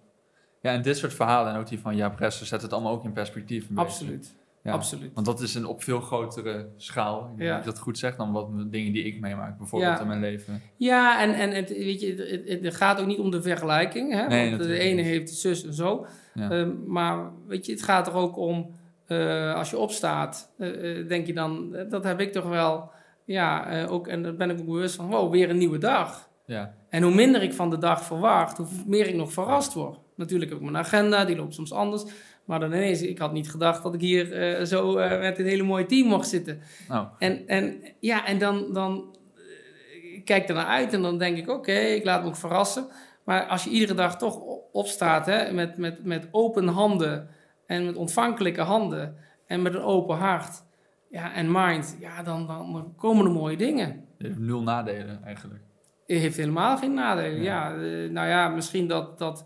Ja, en dit soort verhalen en ook die van Jaap Presser zet het allemaal ook in perspectief. Absoluut. Ja. Absoluut. Want dat is een op veel grotere schaal, ik Ja. dat je dat goed zegt, dan wat dingen die ik meemaak, bijvoorbeeld Ja. in mijn leven. Ja, en, en het, weet je, het, het, het gaat ook niet om de vergelijking. Hè? Nee, want de natuurlijk ene niet. heeft zus en zo. Ehm, maar weet je, het gaat er ook om, eh, als je opstaat, eh, eh, denk je dan, eh, dat heb ik toch wel, ja, eh, ook, en daar ben ik ook bewust van, wow, weer een nieuwe dag. ja. En hoe minder ik van de dag verwacht, hoe meer ik nog verrast word. Natuurlijk heb ik mijn agenda, die loopt soms anders. Maar dan ineens, ik had niet gedacht dat ik hier eh, zo eh, met een hele mooie team mocht zitten. Nou, En, en, ja, en dan, dan eh, ik kijk er naar uit en dan denk ik, oké, ik laat me ook verrassen. Maar als je iedere dag toch opstaat hè, met, met, met open handen en met ontvankelijke handen en met een open hart ja, en mind, ja, dan, dan, komen er mooie dingen. je hebt nul nadelen eigenlijk. Het heeft helemaal geen nadelen. Ja. Ja. nou ja, misschien dat, dat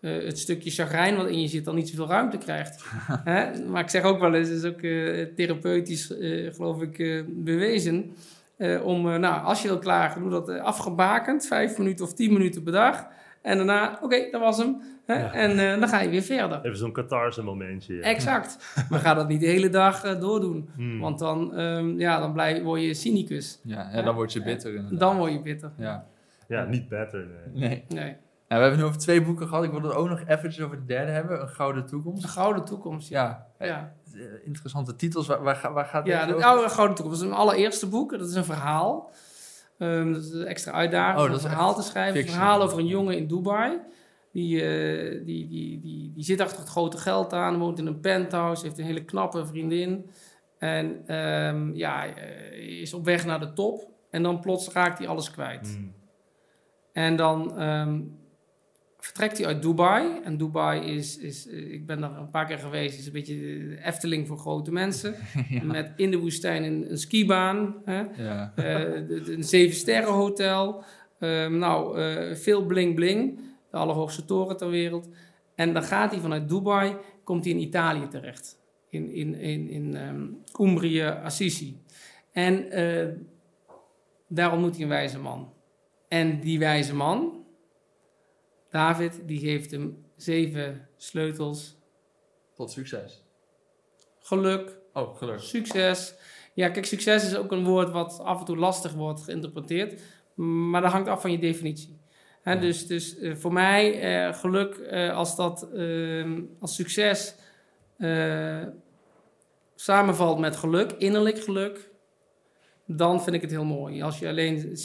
eh, het stukje chagrijn wat in je zit dan niet zoveel ruimte krijgt. Hè? Maar ik zeg ook wel eens, het is ook eh, therapeutisch, eh, geloof ik, eh, bewezen. eh, om, eh, nou, als je wil klagen, doe dat afgebakend, vijf minuten of tien minuten per dag. En daarna, oké, dat was hem. Hè? Ja. En eh, dan ga je weer verder. Even zo'n catharse momentje. ja. Exact. Maar ga dat niet de hele dag eh, doordoen. Hmm. Want dan, ehm, ja, dan blijf, word je cynicus. Ja, ja dan word je bitter inderdaad. Dan word je bitter. Ja. Ja, niet beter. Nee. Nee. Nee. Nou, we hebben nu over twee boeken gehad. Ik wilde ook nog eventjes over de derde hebben. Een Gouden Toekomst. Een gouden toekomst. Ja. Ja, ja. eh, interessante titels. Waar, waar, ga- waar gaat Ja, deze de over? oude Gouden Toekomst. Dat is mijn allereerste boek. Dat is een verhaal. Ehm, dat is een extra uitdaging Oh, om een verhaal te schrijven. Een verhaal over een jongen in Dubai. Die, eh, die, die, die, die zit achter het grote geld aan, woont in een penthouse, heeft een hele knappe vriendin. En ehm, ja, eh, is op weg naar de top. En dan plots raakt hij alles kwijt. Hmm. En dan ehm, vertrekt hij uit Dubai. En Dubai is, is eh, ik ben daar een paar keer geweest, is een beetje de Efteling voor grote mensen. Met in de woestijn een, een skibaan, hè? Ja. de- een zeven sterren hotel. Ehm, nou, eh, veel bling bling. De allerhoogste toren ter wereld. En dan gaat hij vanuit Dubai, komt hij in Italië terecht. In, in, in, in Umbrië, Assisi. En daar ontmoet hij een wijze man. En die wijze man, David, die geeft hem zeven sleutels. Tot succes. Geluk, Oh, gelukkig. Succes. Ja, kijk, succes is ook een woord wat af en toe lastig wordt geïnterpreteerd. Maar dat hangt af van je definitie. Ja. Dus, dus eh, voor mij, eh, geluk, eh, als dat ehm, als succes samenvalt met geluk, innerlijk geluk, dan vind ik het heel mooi. Als je alleen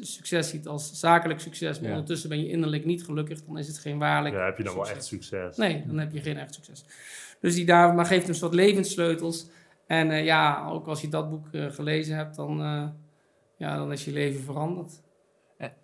succes ziet als zakelijk succes, maar Ja. ondertussen ben je innerlijk niet gelukkig, dan is het geen waarlijk Ja, heb je dan wel succes. echt succes? Nee, dan heb je geen echt succes. Dus die daar, maar geeft hem een soort levenssleutels. En eh, ja, ook als je dat boek eh, gelezen hebt, dan, eh, ja, dan is je leven veranderd.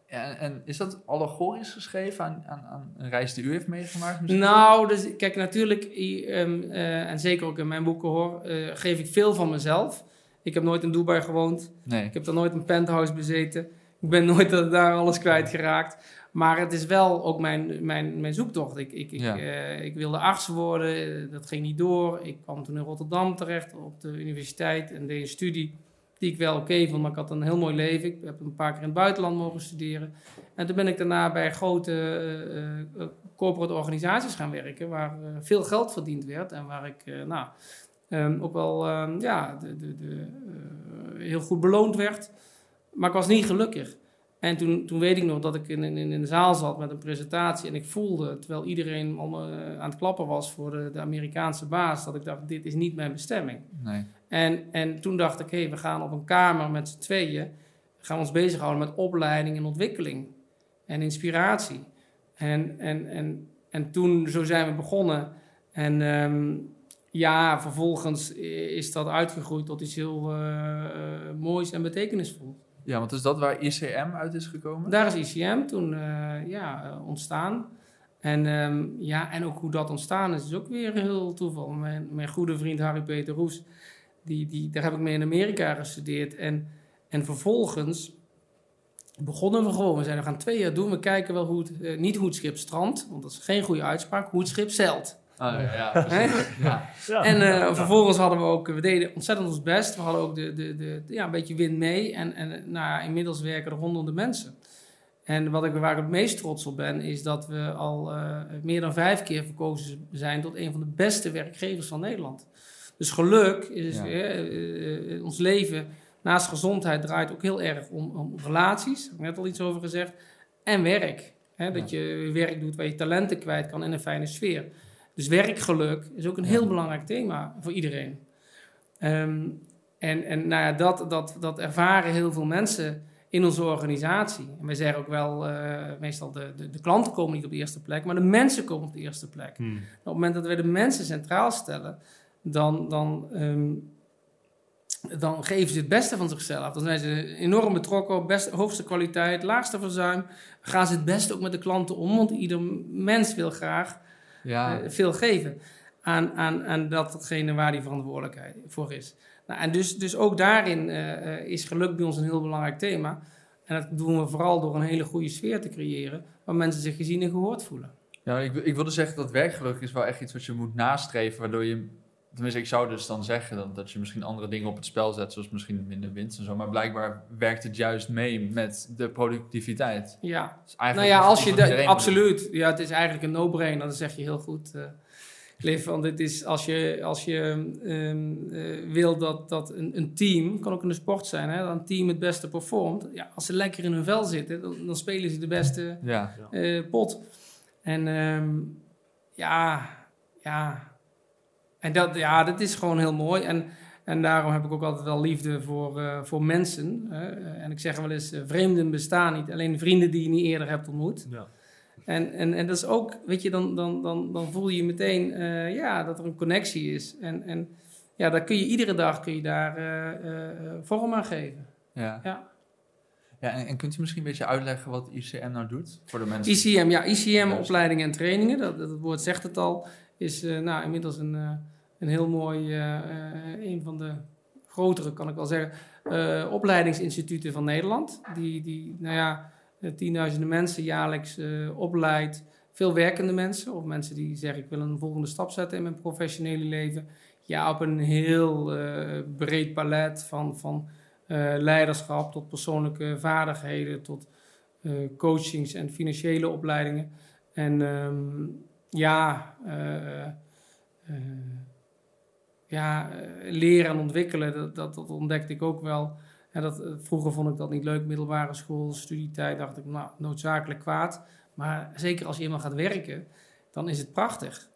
En, en, is dat allegorisch geschreven aan, aan, aan een reis die u heeft meegemaakt? misschien? Nou, dus kijk, natuurlijk, ehm, eh, en zeker ook in mijn boeken hoor, eh, geef ik veel van mezelf. Ik heb nooit in Dubai gewoond. Nee. Ik heb daar nooit een penthouse bezeten. Ik ben nooit da- daar alles kwijtgeraakt. Maar het is wel ook mijn, mijn, mijn zoektocht. Ik, ik, ik, Ja. eh, ik wilde arts worden, eh, dat ging niet door. Ik kwam toen in Rotterdam terecht op de universiteit en deed een studie die ik wel oké vond, maar ik had een heel mooi leven. Ik heb een paar keer in het buitenland mogen studeren. En toen ben ik daarna bij grote eh, corporate organisaties gaan werken, waar veel geld verdiend werd en waar ik nou, ehm, ook wel ehm, ja, de, de, de, eh, heel goed beloond werd. Maar ik was niet gelukkig. En toen, toen weet ik nog dat ik in, in, in een zaal zat met een presentatie en ik voelde, terwijl iedereen al, eh, aan het klappen was voor de, de Amerikaanse baas, dat ik dacht, dit is niet mijn bestemming. Nee. En, en toen dacht ik, hé, we gaan op een kamer met z'n tweeën, gaan we ons bezighouden met opleiding en ontwikkeling en inspiratie. En, en, en, en toen, zo zijn we begonnen. En ehm, ja, vervolgens is dat uitgegroeid tot iets heel eh, eh, moois en betekenisvol. Ja, want is dat waar ICM uit is gekomen? Daar is ICM toen eh, ja, ontstaan. En, ehm, ja, en ook hoe dat ontstaan is, is ook weer heel toeval. Mijn, mijn goede vriend Harry Peter Roes, die, die, daar heb ik mee in Amerika gestudeerd. En, en vervolgens begonnen we gewoon. We zeiden, we gaan twee jaar doen. We kijken wel hoe het, eh, niet hoe het schip strandt, want dat is geen goede uitspraak, hoe het schip zeilt. Ah, ja, ja, precies. ja. Ja. En eh, vervolgens hadden we ook, we deden ontzettend ons best. We hadden ook de, de, de, ja, een beetje wind mee. En, en nou, ja, inmiddels werken er honderden mensen. En wat ik, waar ik het meest trots op ben, is dat we al eh, meer dan vijf keer verkozen zijn tot een van de beste werkgevers van Nederland. Dus geluk is Ja. eh, ons leven naast gezondheid draait ook heel erg om, om relaties. Daar heb ik net al iets over gezegd. En werk. Hè, dat je werk doet waar je talenten kwijt kan in een fijne sfeer. Dus werkgeluk is ook een heel belangrijk thema voor iedereen. Ehm, en en nou ja, dat, dat, dat ervaren heel veel mensen in onze organisatie. En wij zeggen ook wel, eh, meestal de, de, de klanten komen niet op de eerste plek, maar de mensen komen op de eerste plek. Hmm. Op het moment dat wij de mensen centraal stellen, dan, dan, ehm, dan geven ze het beste van zichzelf. Dan zijn ze enorm betrokken op best, hoogste kwaliteit, laagste verzuim. Gaan ze het beste ook met de klanten om, want ieder mens wil graag Ja, eh, veel geven aan, aan, aan datgene waar die verantwoordelijkheid voor is. Nou, en dus, dus ook daarin eh, eh, is geluk bij ons een heel belangrijk thema. En dat doen we vooral door een hele goede sfeer te creëren, waar mensen zich gezien en gehoord voelen. ja ik, ik wilde zeggen dat werkgeluk is wel echt iets wat je moet nastreven, waardoor je... Tenminste, ik zou dus dan zeggen dat, dat je misschien andere dingen op het spel zet, zoals misschien minder winst en zo. Maar blijkbaar werkt het juist mee met de productiviteit. Ja, Dus nou ja, als je de, absoluut. Ja, het is eigenlijk een no-brainer. Dat zeg je heel goed, eh Cliff. Want het is als je, als je ehm, eh, wil dat, dat een, een team, kan ook in de sport zijn, hè, dat een team het beste performt. Ja, als ze lekker in hun vel zitten, dan, dan spelen ze de beste. Ja, eh, pot. En ehm, ja, ja. En dat, ja, dat is gewoon heel mooi. En, en daarom heb ik ook altijd wel liefde voor, eh, voor mensen. en ik zeg wel eens, eh, vreemden bestaan niet. Alleen vrienden die je niet eerder hebt ontmoet. Ja. En, en, en dat is ook, weet je, dan, dan, dan, dan voel je meteen eh, ja, dat er een connectie is. En, en ja, daar kun je iedere dag kun je daar vorm aan geven. ja. Ja. ja en, en kunt u misschien een beetje uitleggen wat ICM nou doet voor de mensen? ICM, ja, ICM, opleidingen en trainingen, dat, dat woord zegt het al, is nou, inmiddels een, een heel mooi, eh, eh, een van de grotere, kan ik wel zeggen, eh, opleidingsinstituten van Nederland. Die, die nou ja, tienduizenden mensen jaarlijks opleidt. Veel werkende mensen, of mensen die zeggen ik wil een volgende stap zetten in mijn professionele leven. Ja, op een heel breed palet van, van leiderschap tot persoonlijke vaardigheden, tot coachings en financiële opleidingen. En ehm, ja, ja leren en ontwikkelen, dat, dat, ontdekte ik ook wel. En dat, eh, vroeger vond ik dat niet leuk, middelbare school, studietijd, dacht ik, nou, noodzakelijk kwaad. Maar zeker als je eenmaal gaat werken, dan is het prachtig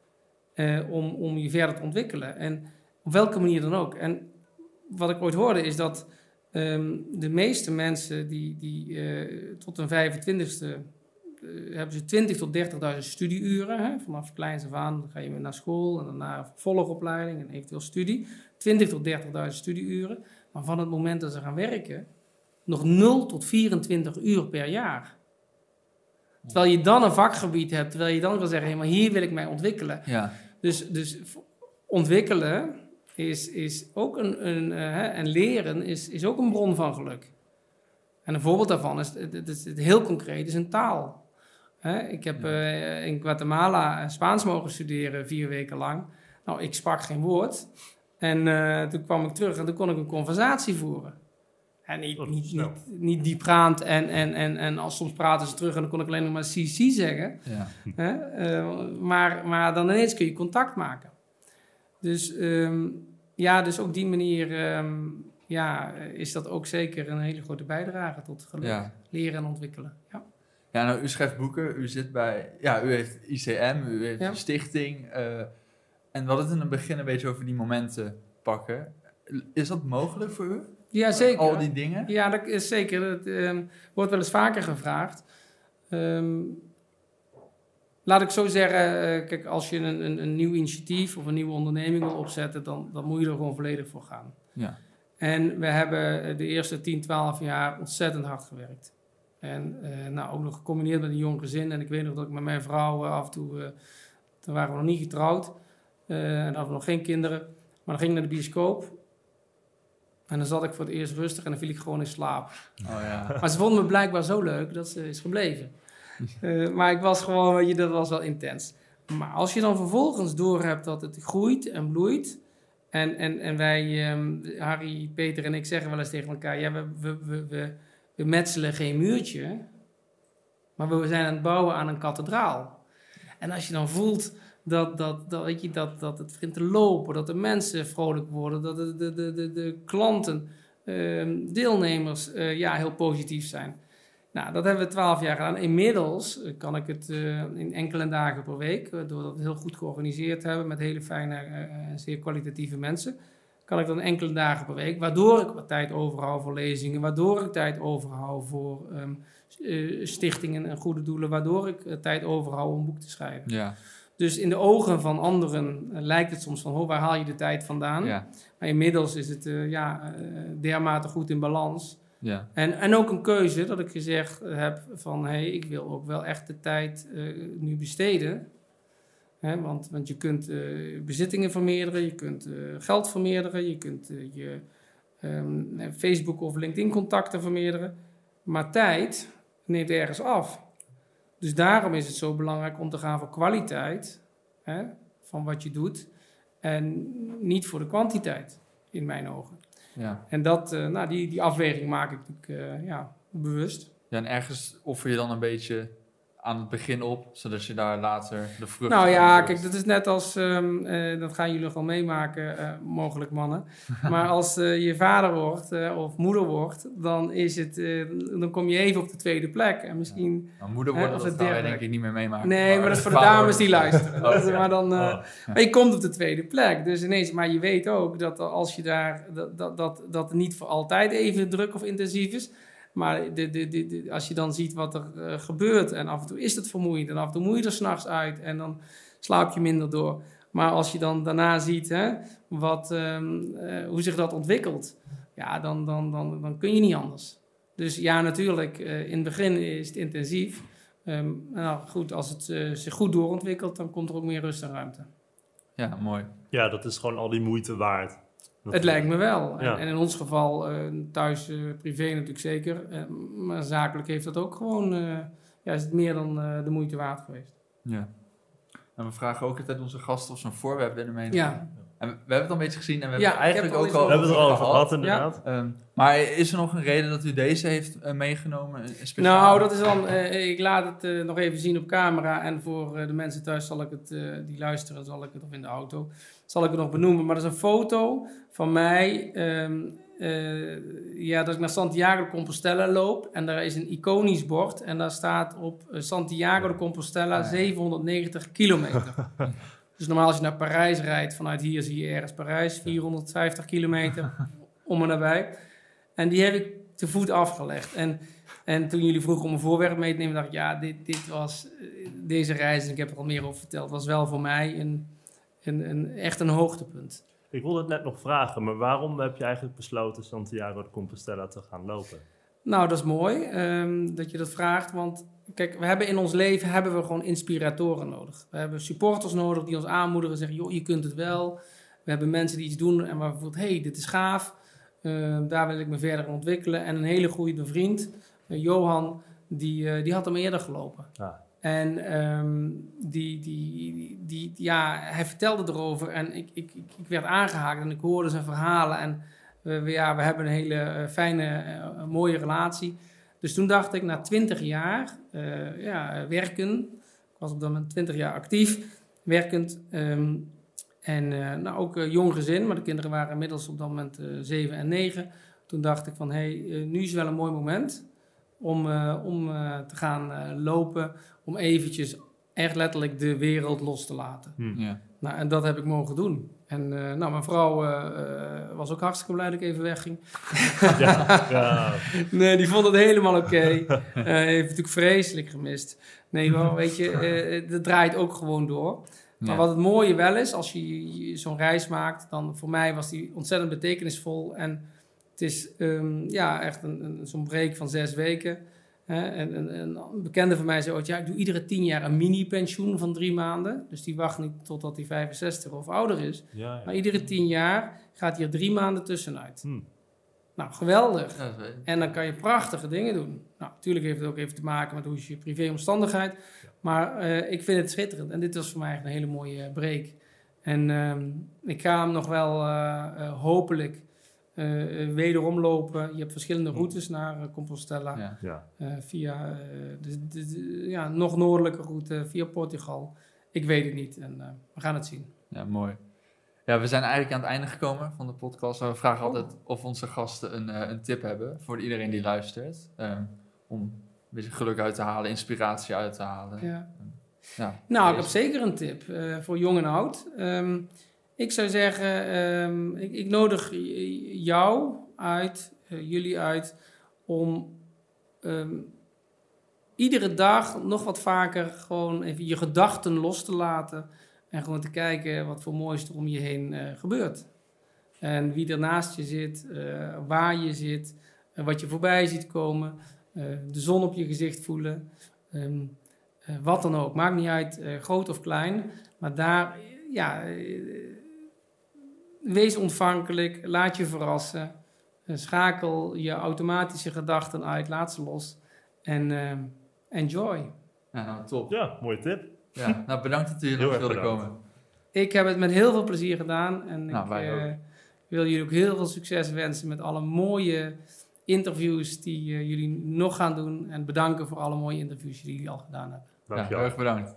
eh, om, om je verder te ontwikkelen. En op welke manier dan ook. En wat ik ooit hoorde is dat ehm, de meeste mensen die, die eh, tot hun 25ste eh, hebben ze 20 tot 30.000 studieuren. Hè? Vanaf kleins af aan ga je weer naar school en daarna vervolgopleiding en eventueel studie. 20 tot 30.000 studieuren. Maar van het moment dat ze gaan werken, nog 0 tot 24 uur per jaar. Terwijl je dan een vakgebied hebt, terwijl je dan kan zeggen, hey, maar hier wil ik mij ontwikkelen. Ja, Dus, dus ontwikkelen is, is ook een, een eh, hè, en leren is, is ook een bron van geluk. En een voorbeeld daarvan is, het, het is het heel concreet, is een taal. Hè, ik heb eh, in Guatemala eh, Spaans mogen studeren vier weken lang. Nou, ik sprak geen woord. En eh, toen kwam ik terug en toen kon ik een conversatie voeren. En niet, Oh, niet, niet, niet diepgaand en, en, en, en als soms praten ze terug en dan kon ik alleen nog maar CC zeggen. ja. Maar, maar dan ineens kun je contact maken. Dus ehm, ja, dus op die manier ehm, ja, is dat ook zeker een hele grote bijdrage tot geluk. ja. Leren en ontwikkelen. Ja. Ja, nou, u schrijft boeken, u zit bij, ja, u heeft ICM, u heeft Ja. een stichting. eh, en we hadden het in het begin een beetje over die momenten pakken. Is dat mogelijk voor u? ja, zeker. Al die dingen? Ja, dat is zeker. Dat ehm, wordt wel eens vaker gevraagd. Ehm, laat ik zo zeggen, eh, kijk, als je een, een, een nieuw initiatief of een nieuwe onderneming wil opzetten, dan, dan moet je er gewoon volledig voor gaan. Ja. En we hebben eh, de eerste 10, 12 jaar ontzettend hard gewerkt. En eh, nou, ook nog gecombineerd met een jong gezin. En ik weet nog dat ik met mijn vrouw eh, af en toe, eh, toen waren we nog niet getrouwd. en hadden we nog geen kinderen. Maar dan ging ik naar de bioscoop. En dan zat ik voor het eerst rustig en dan viel ik gewoon in slaap. Oh ja. Maar ze vonden me blijkbaar zo leuk dat ze is gebleven. Maar ik was gewoon, weet je, dat was wel intens. Maar als je dan vervolgens doorhebt dat het groeit en bloeit. En, en, en wij, ehm, Harry, Peter en ik zeggen wel eens tegen elkaar: ja, we, we, we, we, we metselen geen muurtje. Maar we zijn aan het bouwen aan een kathedraal. En als je dan voelt Dat, dat, dat, weet je, dat, dat het begint te lopen, dat de mensen vrolijk worden, dat de, de, de, de, de klanten, ehm, deelnemers eh, ja, heel positief zijn. Nou, dat hebben we twaalf jaar gedaan. Inmiddels kan ik het eh, in enkele dagen per week, eh, doordat we heel goed georganiseerd hebben met hele fijne zeer kwalitatieve mensen, kan ik dan enkele dagen per week, waardoor ik wat tijd overhoud voor lezingen, waardoor ik tijd overhoud voor ehm, eh, stichtingen en goede doelen, waardoor ik eh, tijd overhoud om een boek te schrijven. Ja, Dus in de ogen van anderen eh, lijkt het soms van, oh, waar haal je de tijd vandaan? ja, Maar inmiddels is het ja, dermate goed in balans. ja. En, en ook een keuze dat ik gezegd heb van... hé, hey, ik wil ook wel echt de tijd nu besteden. Want, want je kunt eh, bezittingen vermeerderen, je kunt eh, geld vermeerderen... je kunt eh, je ehm, Facebook of LinkedIn contacten vermeerderen. Maar tijd neemt ergens af. Dus daarom is het zo belangrijk om te gaan voor kwaliteit van wat je doet... en niet voor de kwantiteit, in mijn ogen. ja. En dat, nou, die, die afweging maak ik natuurlijk ja, bewust. Ja, en ergens offer je dan een beetje aan het begin op, zodat je daar later de vrucht Nou ja, kijk, dat is net als, ehm, eh, dat gaan jullie nog wel meemaken, eh, mogelijk mannen. Maar als eh, je vader wordt of moeder wordt, dan, is het, dan kom je even op de tweede plek. En misschien, Maar moeder worden, of dat gaan wij denk ik niet meer meemaken. nee, maar dat is voor de dames die luisteren. Oh, ja. maar, dan, Oh. maar je komt op de tweede plek. Dus ineens, maar je weet ook dat als je daar, dat, dat, dat, dat niet voor altijd even druk of intensief is. Maar de, de, de, de- als je dan ziet wat er eh, gebeurt en af en toe is het vermoeiend en af en toe moet je er s'nachts uit en dan slaap je minder door. Maar als je dan daarna ziet hè, wat, ehm, eh, hoe zich dat ontwikkelt, ja, dan, dan, dan, dan kun je niet anders. Dus ja, natuurlijk, eh, in het begin is het intensief. Ehm, nou goed, als het eh, zich goed doorontwikkelt, dan komt er ook meer rust en ruimte. Ja, mooi. Ja, dat is gewoon al die moeite waard. Dat- Het lijkt me wel. En- Ja. En, in ons geval, eh, thuis, eh, privé natuurlijk zeker. eh, maar zakelijk heeft dat ook gewoon, eh, ja, is het meer dan eh, de moeite waard geweest. Ja. En we vragen ook altijd onze gasten of ze een voorwerp willen meenemen. Ja. En we, hebben het al een beetje gezien en we Ja, hebben eigenlijk het ook al We hebben het er al over gehad. inderdaad. Ehm, maar is er nog een reden dat u deze heeft eh, meegenomen? Een speciaal? Nou, dat is dan, eh, ik laat het eh, nog even zien op camera. En voor eh, de mensen thuis zal ik het, eh, die luisteren, zal ik het, of in de auto, zal ik het nog benoemen. Maar dat is een foto van mij, ehm, eh, ja, dat ik naar Santiago de Compostela loop. En daar is een iconisch bord. En daar staat op eh, Santiago de Compostela Ah, ja. 790 kilometer. dus normaal als je naar Parijs rijdt, vanuit hier zie je ergens Parijs, 450 kilometer om en nabij. En die heb ik te voet afgelegd. En, en toen jullie vroegen om een voorwerp mee te nemen, dacht ik, ja, dit, dit was, eh, deze reis, en ik heb er al meer over verteld, was wel voor mij een, een, een, echt een hoogtepunt. Ik wilde het net nog vragen, maar waarom heb je eigenlijk besloten Santiago de Compostela te gaan lopen? Nou, dat is mooi ehm, dat je dat vraagt, want kijk, we hebben in ons leven hebben we gewoon inspiratoren nodig. We hebben supporters nodig die ons aanmoedigen en zeggen, joh, je kunt het wel. We hebben mensen die iets doen en waar we hey, dit is gaaf. Ehm, daar wil ik me verder ontwikkelen. En een hele goede vriend, eh, Johan, die, eh, die had hem eerder gelopen. Ah. En ehm, die, die, die, die- ja, hij vertelde erover en ik, ik, ik, werd aangehaakt en ik hoorde zijn verhalen. En we, ja, we hebben een hele eh, fijne, eh, mooie relatie. Dus toen dacht ik, na twintig jaar eh, ja, werken, ik was op dat moment twintig jaar actief, werkend. ehm, en eh, nou, ook eh, jong gezin, maar de kinderen waren inmiddels op dat moment eh, zeven en negen. Toen dacht ik van, hé, hey, nu is wel een mooi moment om, eh, om eh, te gaan eh, lopen, om eventjes echt letterlijk de wereld los te laten. Ja. Nou, en dat heb ik mogen doen. En eh, nou, mijn vrouw eh, eh, was ook hartstikke blij dat ik even wegging. Ja, ja. Nee, die vond het helemaal oké. Eh, heeft natuurlijk vreselijk gemist. Nee, maar weet je, eh, het draait ook gewoon door. Maar Ja. wat het mooie wel is, als je, je zo'n reis maakt, dan voor mij was die ontzettend betekenisvol. En het is ehm, ja, echt een, een, zo'n break van zes weken. Hè? En, en, en een bekende van mij zei ooit, ja, ik doe iedere tien jaar een mini-pensioen van drie maanden. Dus die wacht niet totdat hij 65 of ouder is. ja, Maar iedere tien jaar gaat hij er drie maanden tussenuit. Hm. Nou, geweldig. Ja. En dan kan je prachtige dingen doen. Nou, natuurlijk heeft het ook even te maken met hoe is je privéomstandigheid. Maar eh, ik vind het schitterend. En dit was voor mij echt een hele mooie break. En ehm, ik ga hem nog wel eh, eh, hopelijk eh, eh, wederom lopen. Je hebt verschillende routes naar eh, Compostela. Ja. ja. Eh, via de, de, de- ja, nog noordelijke route, via Portugal. Ik weet het niet en eh, we gaan het zien. Ja, mooi. Ja, we zijn eigenlijk aan het einde gekomen van de podcast. We vragen Oh. altijd of onze gasten een, eh, een tip hebben voor iedereen die luistert. ehm, om een beetje geluk uit te halen, inspiratie uit te halen. Ja. Ja. Nou, ik heb zeker een tip eh, voor jong en oud. Ehm, ik zou zeggen, ehm, ik, ik nodig jou uit, eh, jullie uit, om ehm, iedere dag nog wat vaker gewoon even je gedachten los te laten. En gewoon te kijken wat voor moois er om je heen eh, gebeurt. En wie er naast je zit, eh, waar je zit, wat je voorbij ziet komen. de zon op je gezicht voelen. Ehm, eh, wat dan ook, maakt niet uit, groot of klein. Maar daar, ja, wees ontvankelijk, laat je verrassen. Eh, schakel je automatische gedachten uit, laat ze los. En eh, enjoy. Ja, nou, top. Ja, mooie tip. Ja, nou, bedankt dat u hier Heel langs erg wilde bedankt. komen. Ik heb het met heel veel plezier gedaan. En Nou, ik eh, wil jullie ook heel veel succes wensen met alle mooie interviews die jullie nog gaan doen. En bedanken voor alle mooie interviews die jullie al gedaan hebben. Ja, Dankjewel. heel erg bedankt.